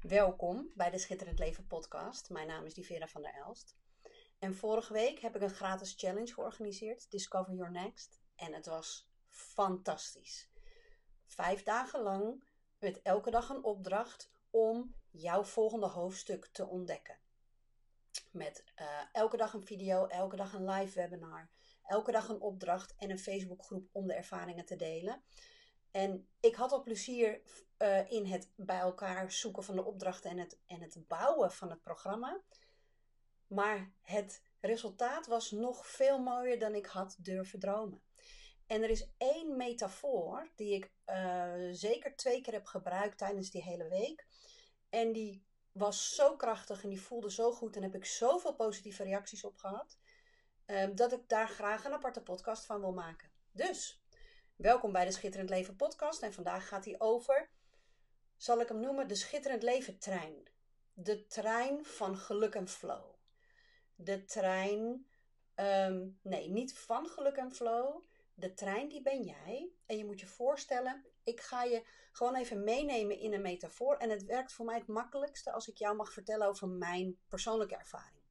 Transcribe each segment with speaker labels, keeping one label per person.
Speaker 1: Welkom bij de Schitterend Leven podcast. Mijn naam is Divera van der Elst. En vorige week heb ik een gratis challenge georganiseerd, Discover Your Next. En het was fantastisch. Vijf dagen lang met elke dag een opdracht om jouw volgende hoofdstuk te ontdekken. Met uh, elke dag een video, elke dag een live webinar, elke dag een opdracht en een Facebookgroep om de ervaringen te delen. En ik had al plezier uh, in het bij elkaar zoeken van de opdrachten en het, en het bouwen van het programma. Maar het resultaat was nog veel mooier dan ik had durven dromen. En er is één metafoor die ik uh, zeker twee keer heb gebruikt tijdens die hele week. En die was zo krachtig en die voelde zo goed en heb ik zoveel positieve reacties op gehad. Uh, dat ik daar graag een aparte podcast van wil maken. Dus, welkom bij de Schitterend Leven podcast. En vandaag gaat hij over, zal ik hem noemen, de Schitterend Leven trein. De trein van geluk en flow. De trein, um, nee, niet van geluk en flow. De trein, die ben jij. En je moet je voorstellen, ik ga je gewoon even meenemen in een metafoor. En het werkt voor mij het makkelijkste als ik jou mag vertellen over mijn persoonlijke ervaring.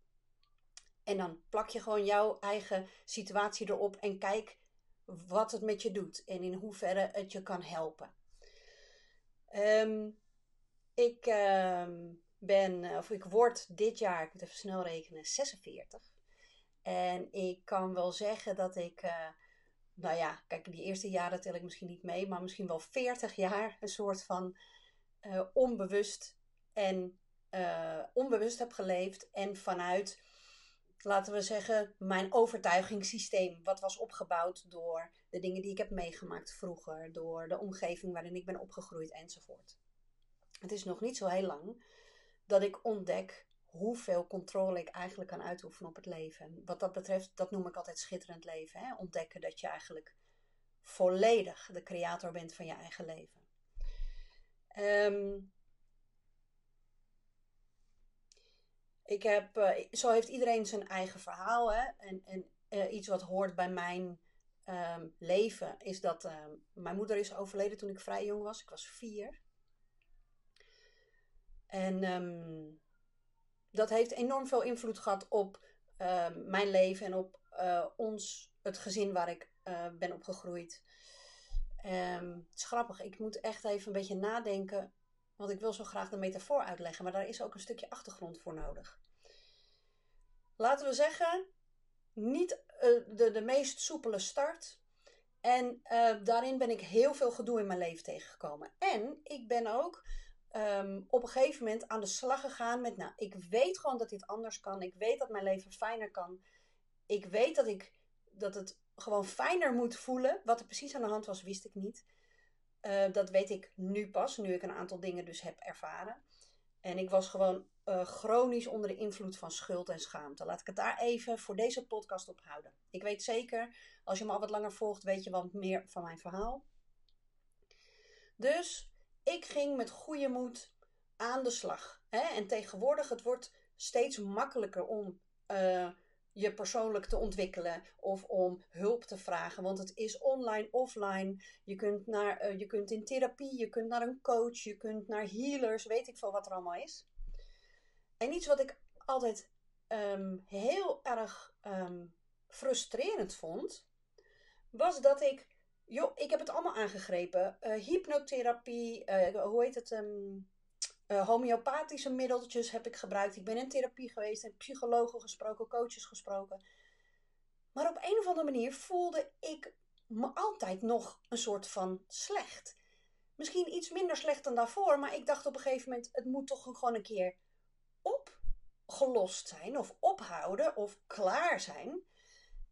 Speaker 1: En dan plak je gewoon jouw eigen situatie erop en kijk wat het met je doet en in hoeverre het je kan helpen. Um, ik um, ben, of ik word dit jaar, ik moet even snel rekenen, 46. En ik kan wel zeggen dat ik, uh, nou ja, kijk, die eerste jaren tel ik misschien niet mee, maar misschien wel 40 jaar een soort van uh, onbewust en uh, onbewust heb geleefd en vanuit laten we zeggen, mijn overtuigingssysteem. Wat was opgebouwd door de dingen die ik heb meegemaakt vroeger, door de omgeving waarin ik ben opgegroeid enzovoort. Het is nog niet zo heel lang dat ik ontdek hoeveel controle ik eigenlijk kan uitoefenen op het leven. Wat dat betreft, dat noem ik altijd schitterend leven. Hè? Ontdekken dat je eigenlijk volledig de creator bent van je eigen leven. Um, ik heb, uh, zo heeft iedereen zijn eigen verhaal. Hè? En, en uh, iets wat hoort bij mijn um, leven is dat uh, mijn moeder is overleden toen ik vrij jong was. Ik was vier. En um, dat heeft enorm veel invloed gehad op mijn leven en op ons, het gezin waar ik ben opgegroeid. Um, het is grappig, ik moet echt even een beetje nadenken want ik wil zo graag de metafoor uitleggen, maar daar is ook een stukje achtergrond voor nodig. Laten we zeggen, niet uh, de, de meest soepele start. En uh, daarin ben ik heel veel gedoe in mijn leven tegengekomen. En ik ben ook um, op een gegeven moment aan de slag gegaan met, nou, ik weet gewoon dat dit anders kan. Ik weet dat mijn leven fijner kan. Ik weet dat, ik, dat het gewoon fijner moet voelen. Wat er precies aan de hand was, wist ik niet. Uh, dat weet ik nu pas, nu ik een aantal dingen dus heb ervaren. En ik was gewoon uh, chronisch onder de invloed van schuld en schaamte. Laat ik het daar even voor deze podcast op houden. Ik weet zeker, als je me al wat langer volgt, weet je wat meer van mijn verhaal. Dus ik ging met goede moed aan de slag. Hè? En tegenwoordig, het wordt steeds makkelijker om uh, je persoonlijk te ontwikkelen of om hulp te vragen. Want het is online, offline. Je kunt, naar, uh, je kunt in therapie, je kunt naar een coach, je kunt naar healers, weet ik veel wat er allemaal is. En iets wat ik altijd um, heel erg um, frustrerend vond, was dat ik, joh, ik heb het allemaal aangegrepen. Uh, hypnotherapie, uh, hoe heet het? Um, uh, homeopathische middeltjes heb ik gebruikt. Ik ben in therapie geweest, heb psychologen gesproken, coaches gesproken. Maar op een of andere manier voelde ik me altijd nog een soort van slecht. Misschien iets minder slecht dan daarvoor, maar ik dacht op een gegeven moment: het moet toch gewoon een keer opgelost zijn, of ophouden, of klaar zijn.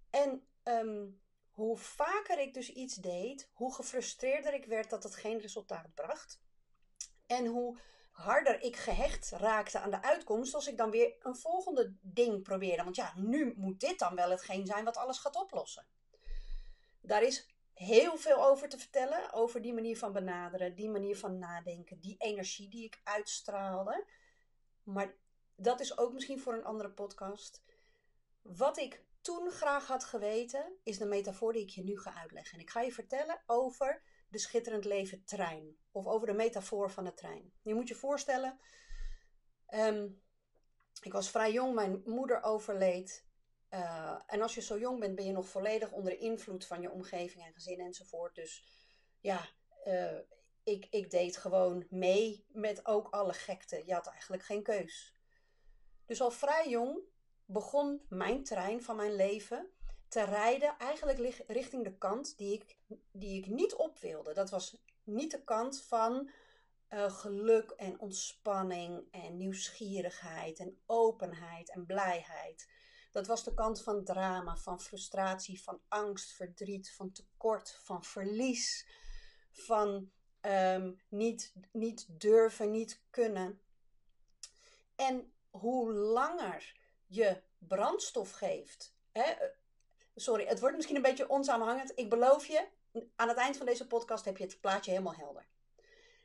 Speaker 1: En um, hoe vaker ik dus iets deed, hoe gefrustreerder ik werd dat het geen resultaat bracht. En hoe harder ik gehecht raakte aan de uitkomst als ik dan weer een volgende ding probeerde. Want ja, nu moet dit dan wel hetgeen zijn wat alles gaat oplossen. Daar is heel veel over te vertellen, over die manier van benaderen, die manier van nadenken, die energie die ik uitstraalde. Maar dat is ook misschien voor een andere podcast. Wat ik toen graag had geweten, is de metafoor die ik je nu ga uitleggen. En ik ga je vertellen over de schitterend leven trein. Of over de metafoor van de trein. Je moet je voorstellen, ehm, ik was vrij jong, mijn moeder overleed. Uh, en als je zo jong bent, ben je nog volledig onder invloed van je omgeving en gezin enzovoort. Dus ja, uh, ik, ik deed gewoon mee met ook alle gekte. Je had eigenlijk geen keus. Dus al vrij jong begon mijn trein van mijn leven te rijden, eigenlijk richting de kant die ik, die ik niet op wilde. Dat was niet de kant van uh, geluk en ontspanning en nieuwsgierigheid en openheid en blijheid. Dat was de kant van drama, van frustratie, van angst, verdriet, van tekort, van verlies, van um, niet, niet durven, niet kunnen. En hoe langer je brandstof geeft. Hè, sorry, het wordt misschien een beetje onsamenhangend. Ik beloof je, aan het eind van deze podcast heb je het plaatje helemaal helder.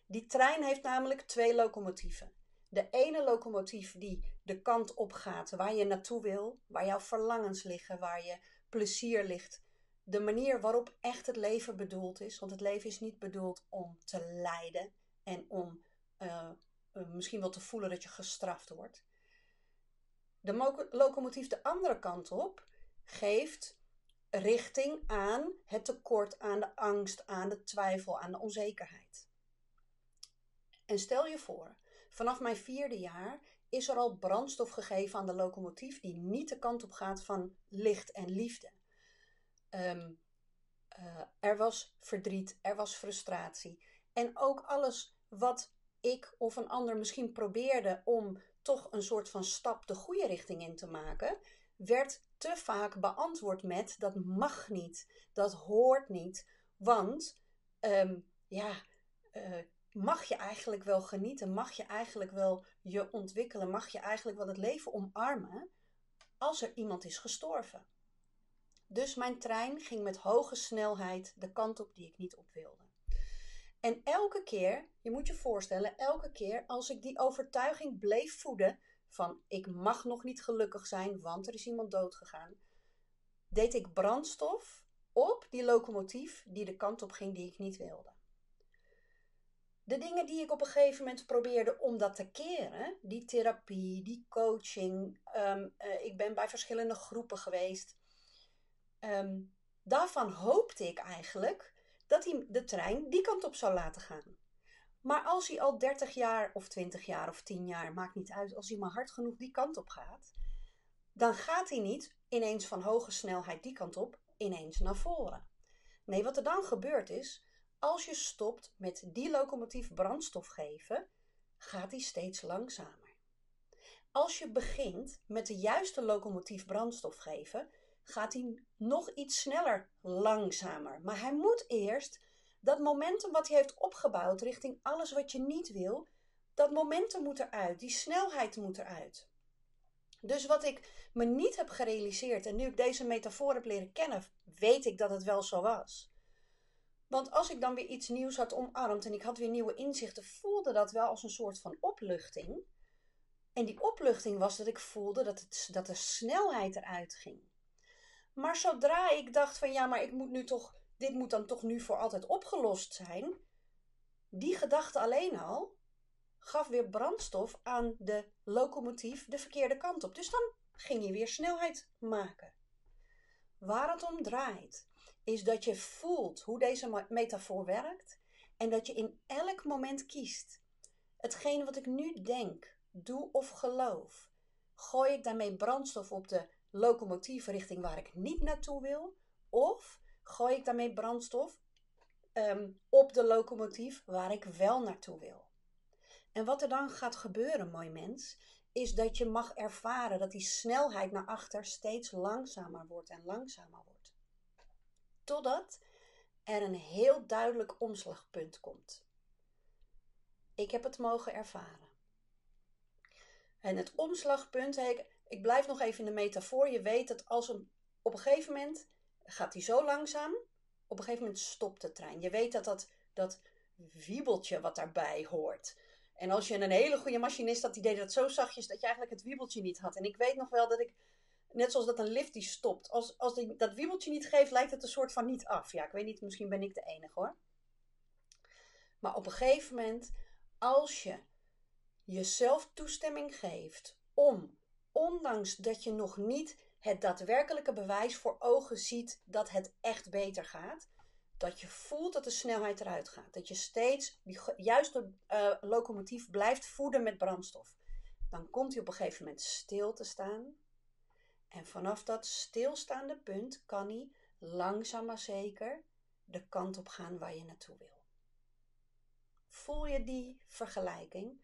Speaker 1: Die trein heeft namelijk twee locomotieven. De ene locomotief die de kant op gaat waar je naartoe wil, waar jouw verlangens liggen, waar je plezier ligt. De manier waarop echt het leven bedoeld is. Want het leven is niet bedoeld om te lijden en om uh, misschien wel te voelen dat je gestraft wordt. De locomotief de andere kant op geeft richting aan het tekort, aan de angst, aan de twijfel, aan de onzekerheid. En stel je voor, vanaf mijn vierde jaar is er al brandstof gegeven aan de locomotief die niet de kant op gaat van licht en liefde. Um, uh, er was verdriet, er was frustratie. En ook alles wat ik of een ander misschien probeerde om toch een soort van stap de goede richting in te maken, werd te vaak beantwoord met dat mag niet, dat hoort niet, want um, ja, uh, mag je eigenlijk wel genieten, mag je eigenlijk wel je ontwikkelen, mag je eigenlijk wel het leven omarmen als er iemand is gestorven. Dus mijn trein ging met hoge snelheid de kant op die ik niet op wilde. En elke keer, je moet je voorstellen, elke keer als ik die overtuiging bleef voeden van ik mag nog niet gelukkig zijn, want er is iemand doodgegaan, deed ik brandstof op die locomotief die de kant op ging die ik niet wilde. De dingen die ik op een gegeven moment probeerde om dat te keren, die therapie, die coaching, um, uh, ik ben bij verschillende groepen geweest. Um, daarvan hoopte ik eigenlijk dat hij de trein die kant op zou laten gaan. Maar als hij al 30 jaar of 20 jaar of 10 jaar, maakt niet uit, als hij maar hard genoeg die kant op gaat, dan gaat hij niet ineens van hoge snelheid die kant op, ineens naar voren. Nee, wat er dan gebeurt is, als je stopt met die locomotief brandstof geven, gaat hij steeds langzamer. Als je begint met de juiste locomotief brandstof geven, gaat hij nog iets sneller langzamer. Maar hij moet eerst dat momentum wat hij heeft opgebouwd richting alles wat je niet wil, dat momentum moet eruit, die snelheid moet eruit. Dus wat ik me niet heb gerealiseerd en nu ik deze metafoor heb leren kennen, weet ik dat het wel zo was. Want als ik dan weer iets nieuws had omarmd en ik had weer nieuwe inzichten, voelde dat wel als een soort van opluchting. En die opluchting was dat ik voelde dat, het, dat de snelheid eruit ging. Maar zodra ik dacht van ja, maar ik moet nu toch, dit moet dan toch nu voor altijd opgelost zijn. Die gedachte alleen al gaf weer brandstof aan de locomotief de verkeerde kant op. Dus dan ging je weer snelheid maken. Waar het om draait, is dat je voelt hoe deze metafoor werkt en dat je in elk moment kiest. Hetgene wat ik nu denk, doe of geloof, gooi ik daarmee brandstof op de locomotief richting waar ik niet naartoe wil? Of gooi ik daarmee brandstof um, op de locomotief waar ik wel naartoe wil? En wat er dan gaat gebeuren, mooi mens, is dat je mag ervaren dat die snelheid naar achter steeds langzamer wordt en langzamer wordt. Totdat er een heel duidelijk omslagpunt komt. Ik heb het mogen ervaren. En het omslagpunt, ik blijf nog even in de metafoor. Je weet dat als een, op een gegeven moment gaat hij zo langzaam, op een gegeven moment stopt de trein. Je weet dat dat, dat wiebeltje wat daarbij hoort. En als je een hele goede machinist had, die deed dat zo zachtjes dat je eigenlijk het wiebeltje niet had. En ik weet nog wel dat ik, net zoals dat een lift die stopt, als, als die, dat wiebeltje niet geeft, lijkt het een soort van niet af. Ja, ik weet niet, misschien ben ik de enige hoor. Maar op een gegeven moment, als je jezelf toestemming geeft om, ondanks dat je nog niet het daadwerkelijke bewijs voor ogen ziet dat het echt beter gaat, dat je voelt dat de snelheid eruit gaat. Dat je steeds die juiste uh, locomotief blijft voeden met brandstof. Dan komt hij op een gegeven moment stil te staan. En vanaf dat stilstaande punt kan hij langzaam maar zeker de kant op gaan waar je naartoe wil. Voel je die vergelijking?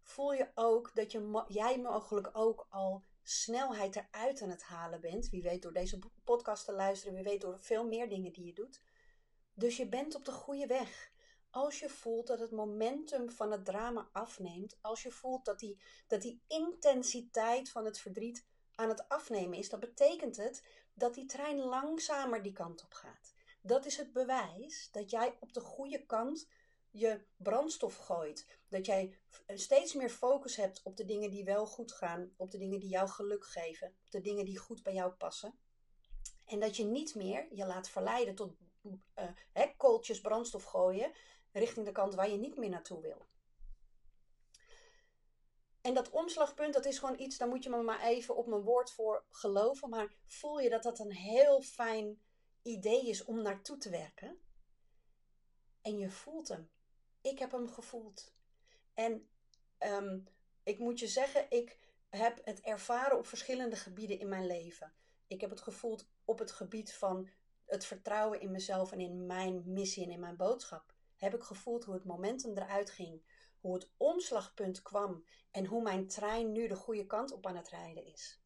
Speaker 1: Voel je ook dat je, jij mogelijk ook al snelheid eruit aan het halen bent? Wie weet door deze podcast te luisteren, wie weet door veel meer dingen die je doet. Dus je bent op de goede weg. Als je voelt dat het momentum van het drama afneemt, als je voelt dat die, dat die intensiteit van het verdriet aan het afnemen is, dan betekent het dat die trein langzamer die kant op gaat. Dat is het bewijs dat jij op de goede kant je brandstof gooit. Dat jij steeds meer focus hebt op de dingen die wel goed gaan, op de dingen die jou geluk geven, op de dingen die goed bij jou passen. En dat je niet meer je laat verleiden tot uh, kooltjes brandstof gooien richting de kant waar je niet meer naartoe wil. En dat omslagpunt, dat is gewoon iets, daar moet je me maar even op mijn woord voor geloven. Maar voel je dat dat een heel fijn idee is om naartoe te werken? En je voelt hem. Ik heb hem gevoeld. En um, ik moet je zeggen, ik heb het ervaren op verschillende gebieden in mijn leven. Ik heb het gevoeld op het gebied van het vertrouwen in mezelf en in mijn missie en in mijn boodschap. Heb ik gevoeld hoe het momentum eruit ging, hoe het omslagpunt kwam en hoe mijn trein nu de goede kant op aan het rijden is.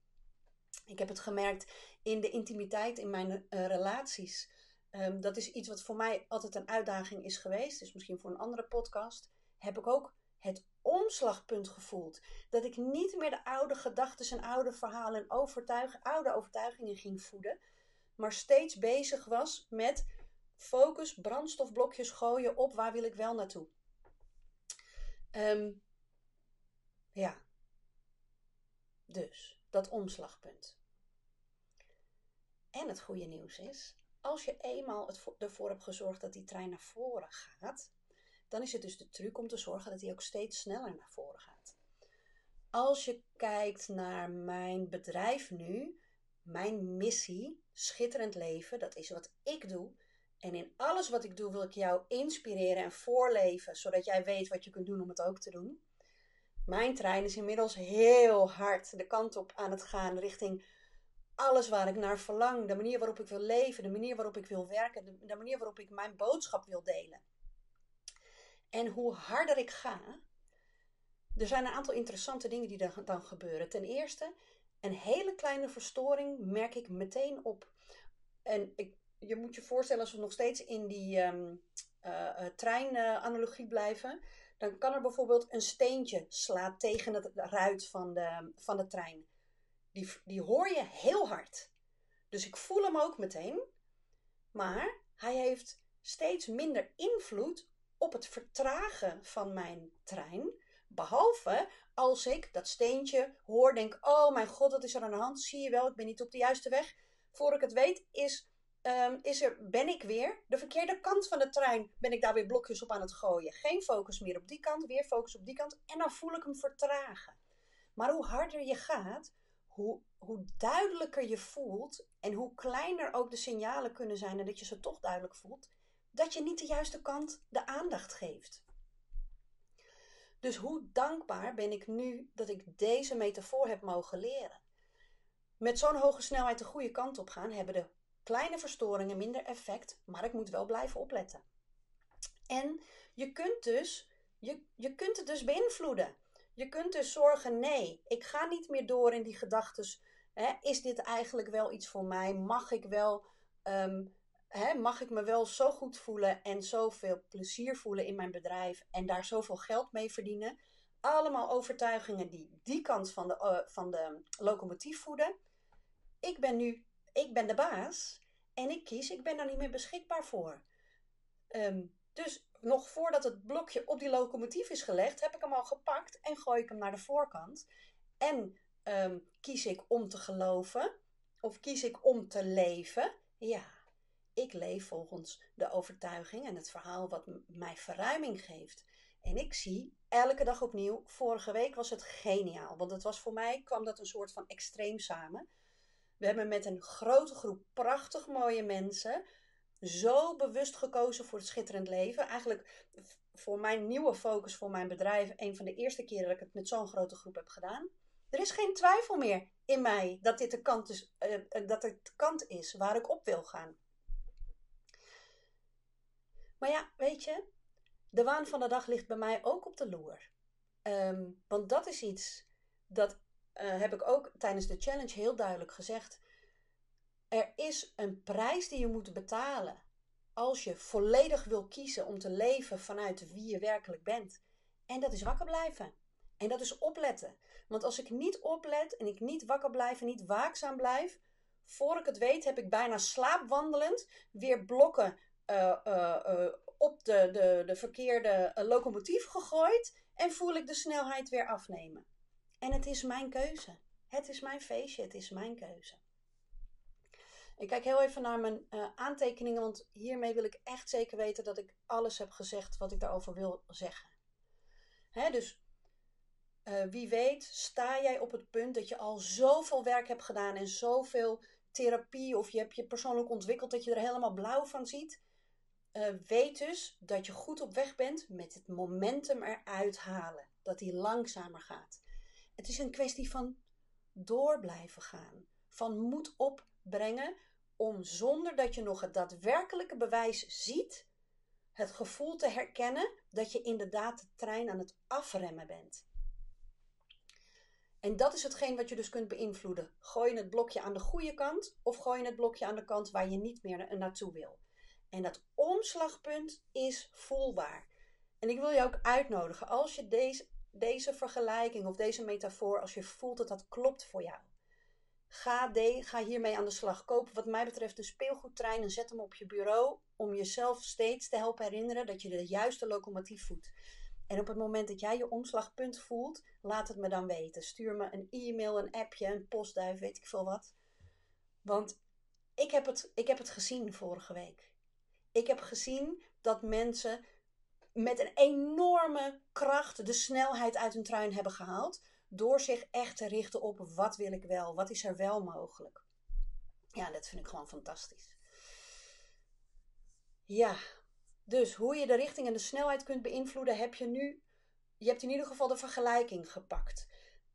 Speaker 1: Ik heb het gemerkt in de intimiteit in mijn uh, relaties. Um, dat is iets wat voor mij altijd een uitdaging is geweest. Dus misschien voor een andere podcast. Heb ik ook het omslagpunt gevoeld. Dat ik niet meer de oude gedachten en oude verhalen en overtuig, oude overtuigingen ging voeden maar steeds bezig was met focus, brandstofblokjes gooien op waar wil ik wel naartoe. Um, ja. Dus, dat omslagpunt. En het goede nieuws is, als je eenmaal het ervoor hebt gezorgd dat die trein naar voren gaat, dan is het dus de truc om te zorgen dat hij ook steeds sneller naar voren gaat. Als je kijkt naar mijn bedrijf nu, mijn missie, schitterend leven, dat is wat ik doe. En in alles wat ik doe wil ik jou inspireren en voorleven, zodat jij weet wat je kunt doen om het ook te doen. Mijn trein is inmiddels heel hard de kant op aan het gaan richting alles waar ik naar verlang. De manier waarop ik wil leven, de manier waarop ik wil werken, de, de manier waarop ik mijn boodschap wil delen. En hoe harder ik ga, er zijn een aantal interessante dingen die er dan gebeuren. Ten eerste, een hele kleine verstoring merk ik meteen op. En ik, je moet je voorstellen, als we nog steeds in die um, uh, treinanalogie blijven, dan kan er bijvoorbeeld een steentje slaan tegen het ruit van de, van de trein. Die, die hoor je heel hard. Dus ik voel hem ook meteen. Maar hij heeft steeds minder invloed op het vertragen van mijn trein. Behalve als ik dat steentje hoor, denk: Oh mijn god, wat is er aan de hand? Zie je wel, ik ben niet op de juiste weg. Voor ik het weet, is, um, is er, ben ik weer de verkeerde kant van de trein. Ben ik daar weer blokjes op aan het gooien. Geen focus meer op die kant, weer focus op die kant. En dan voel ik hem vertragen. Maar hoe harder je gaat, hoe, hoe duidelijker je voelt en hoe kleiner ook de signalen kunnen zijn en dat je ze toch duidelijk voelt, dat je niet de juiste kant de aandacht geeft. Dus hoe dankbaar ben ik nu dat ik deze metafoor heb mogen leren? Met zo'n hoge snelheid de goede kant op gaan, hebben de kleine verstoringen minder effect, maar ik moet wel blijven opletten. En je kunt dus, je, je kunt het dus beïnvloeden. Je kunt dus zorgen, nee, ik ga niet meer door in die gedachten. Is dit eigenlijk wel iets voor mij? Mag ik wel um, hè, mag ik me wel zo goed voelen en zoveel plezier voelen in mijn bedrijf en daar zoveel geld mee verdienen. Allemaal overtuigingen die die kant van de, uh, van de locomotief voeden. Ik ben nu, ik ben de baas en ik kies, ik ben daar niet meer beschikbaar voor. Um, dus nog voordat het blokje op die locomotief is gelegd, heb ik hem al gepakt en gooi ik hem naar de voorkant. En um, kies ik om te geloven of kies ik om te leven? Ja, Ik leef volgens de overtuiging en het verhaal wat mij verruiming geeft. En ik zie elke dag opnieuw, vorige week was het geniaal. Want het was voor mij, kwam dat een soort van extreem samen. We hebben met een grote groep prachtig mooie mensen zo bewust gekozen voor het schitterend leven. Eigenlijk voor mijn nieuwe focus voor mijn bedrijf, een van de eerste keren dat ik het met zo'n grote groep heb gedaan. Er is geen twijfel meer in mij dat dit de kant is, uh, dat het kant is waar ik op wil gaan. Maar ja, weet je, de waan van de dag ligt bij mij ook op de loer. Ehm, want dat is iets dat uh, heb ik ook tijdens de challenge heel duidelijk gezegd. Er is een prijs die je moet betalen als je volledig wil kiezen om te leven vanuit wie je werkelijk bent. En dat is wakker blijven. En dat is opletten. Want als ik niet oplet en ik niet wakker blijf en niet waakzaam blijf, voor ik het weet heb ik bijna slaapwandelend weer blokken uh, uh, op de, de, de verkeerde locomotief gegooid en voel ik de snelheid weer afnemen. En het is mijn keuze. Het is mijn feestje, het is mijn keuze. Ik kijk heel even naar mijn uh, aantekeningen, want hiermee wil ik echt zeker weten dat ik alles heb gezegd wat ik daarover wil zeggen. Hè, dus uh, wie weet, sta jij op het punt dat je al zoveel werk hebt gedaan en zoveel therapie, of je hebt je persoonlijk ontwikkeld dat je er helemaal blauw van ziet. Uh, weet dus dat je goed op weg bent met het momentum eruit halen. Dat die langzamer gaat. Het is een kwestie van door blijven gaan. Van moed opbrengen om zonder dat je nog het daadwerkelijke bewijs ziet, het gevoel te herkennen dat je inderdaad de trein aan het afremmen bent. En dat is hetgeen wat je dus kunt beïnvloeden. Gooi je het blokje aan de goede kant of gooi je het blokje aan de kant waar je niet meer naartoe wil. En dat omslagpunt is voelbaar. En ik wil je ook uitnodigen, als je deze, deze vergelijking of deze metafoor, als je voelt dat dat klopt voor jou, ga, ga hiermee aan de slag. Koop wat mij betreft een speelgoedtrein en zet hem op je bureau om jezelf steeds te helpen herinneren dat je de juiste locomotief voedt. En op het moment dat jij je omslagpunt voelt, laat het me dan weten. Stuur me een e-mail, een appje, een postduif, weet ik veel wat. Want ik heb het, ik heb het gezien vorige week. Ik heb gezien dat mensen met een enorme kracht de snelheid uit hun trein hebben gehaald. Door zich echt te richten op wat wil ik wel, wat is er wel mogelijk. Ja, dat vind ik gewoon fantastisch. Ja, dus hoe je de richting en de snelheid kunt beïnvloeden, heb je nu. Je hebt in ieder geval de vergelijking gepakt.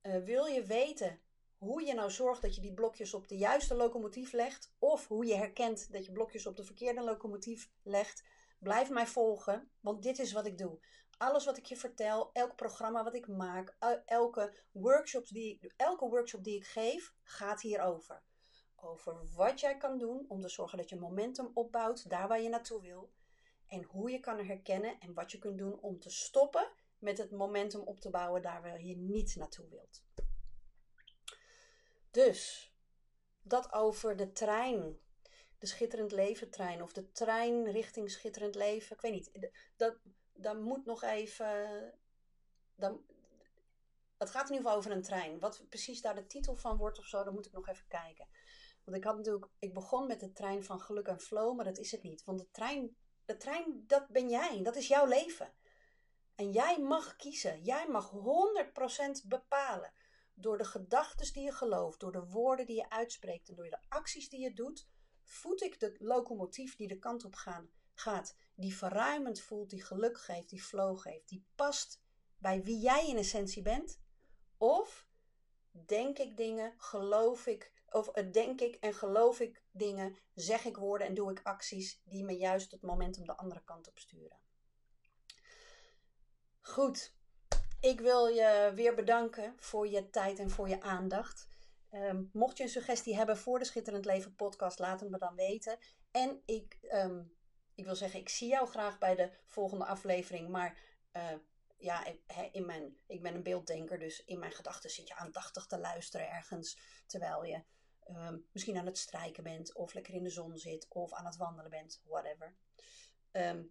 Speaker 1: Uh, wil je weten hoe je nou zorgt dat je die blokjes op de juiste locomotief legt, of hoe je herkent dat je blokjes op de verkeerde locomotief legt, blijf mij volgen, want dit is wat ik doe. Alles wat ik je vertel, elk programma wat ik maak, elke, workshops die, elke workshop die ik geef, gaat hierover. Over wat jij kan doen om te zorgen dat je momentum opbouwt daar waar je naartoe wil. En hoe je kan herkennen en wat je kunt doen om te stoppen met het momentum op te bouwen daar waar je niet naartoe wilt. Dus, dat over de trein. De schitterend leven trein. Of de trein richting schitterend leven. Ik weet niet. Dat, dat moet nog even. Dan, het gaat in ieder geval over een trein. Wat precies daar de titel van wordt of zo, dan moet ik nog even kijken. Want ik had natuurlijk, ik begon met de trein van geluk en flow, maar dat is het niet. Want de trein, de trein, dat ben jij. Dat is jouw leven. En jij mag kiezen. Jij mag 100% bepalen door de gedachten die je gelooft, door de woorden die je uitspreekt en door de acties die je doet, voed ik de locomotief die de kant op gaan, gaat, die verruimend voelt, die geluk geeft, die flow geeft, die past bij wie jij in essentie bent? Of denk ik dingen, geloof ik, of eh, denk ik en geloof ik dingen, zeg ik woorden en doe ik acties die me juist het momentum de andere kant op sturen? Goed, ik wil je weer bedanken voor je tijd en voor je aandacht. Um, mocht je een suggestie hebben voor de Schitterend Leven podcast, laat het me dan weten. En ik, um, ik wil zeggen, ik zie jou graag bij de volgende aflevering. Maar uh, ja, in mijn, ik ben een beelddenker, dus in mijn gedachten zit je aandachtig te luisteren ergens. Terwijl je um, misschien aan het strijken bent, of lekker in de zon zit, of aan het wandelen bent, whatever.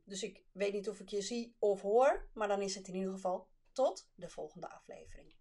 Speaker 1: dus ik weet niet of ik je zie of hoor, maar dan is het in ieder geval tot de volgende aflevering.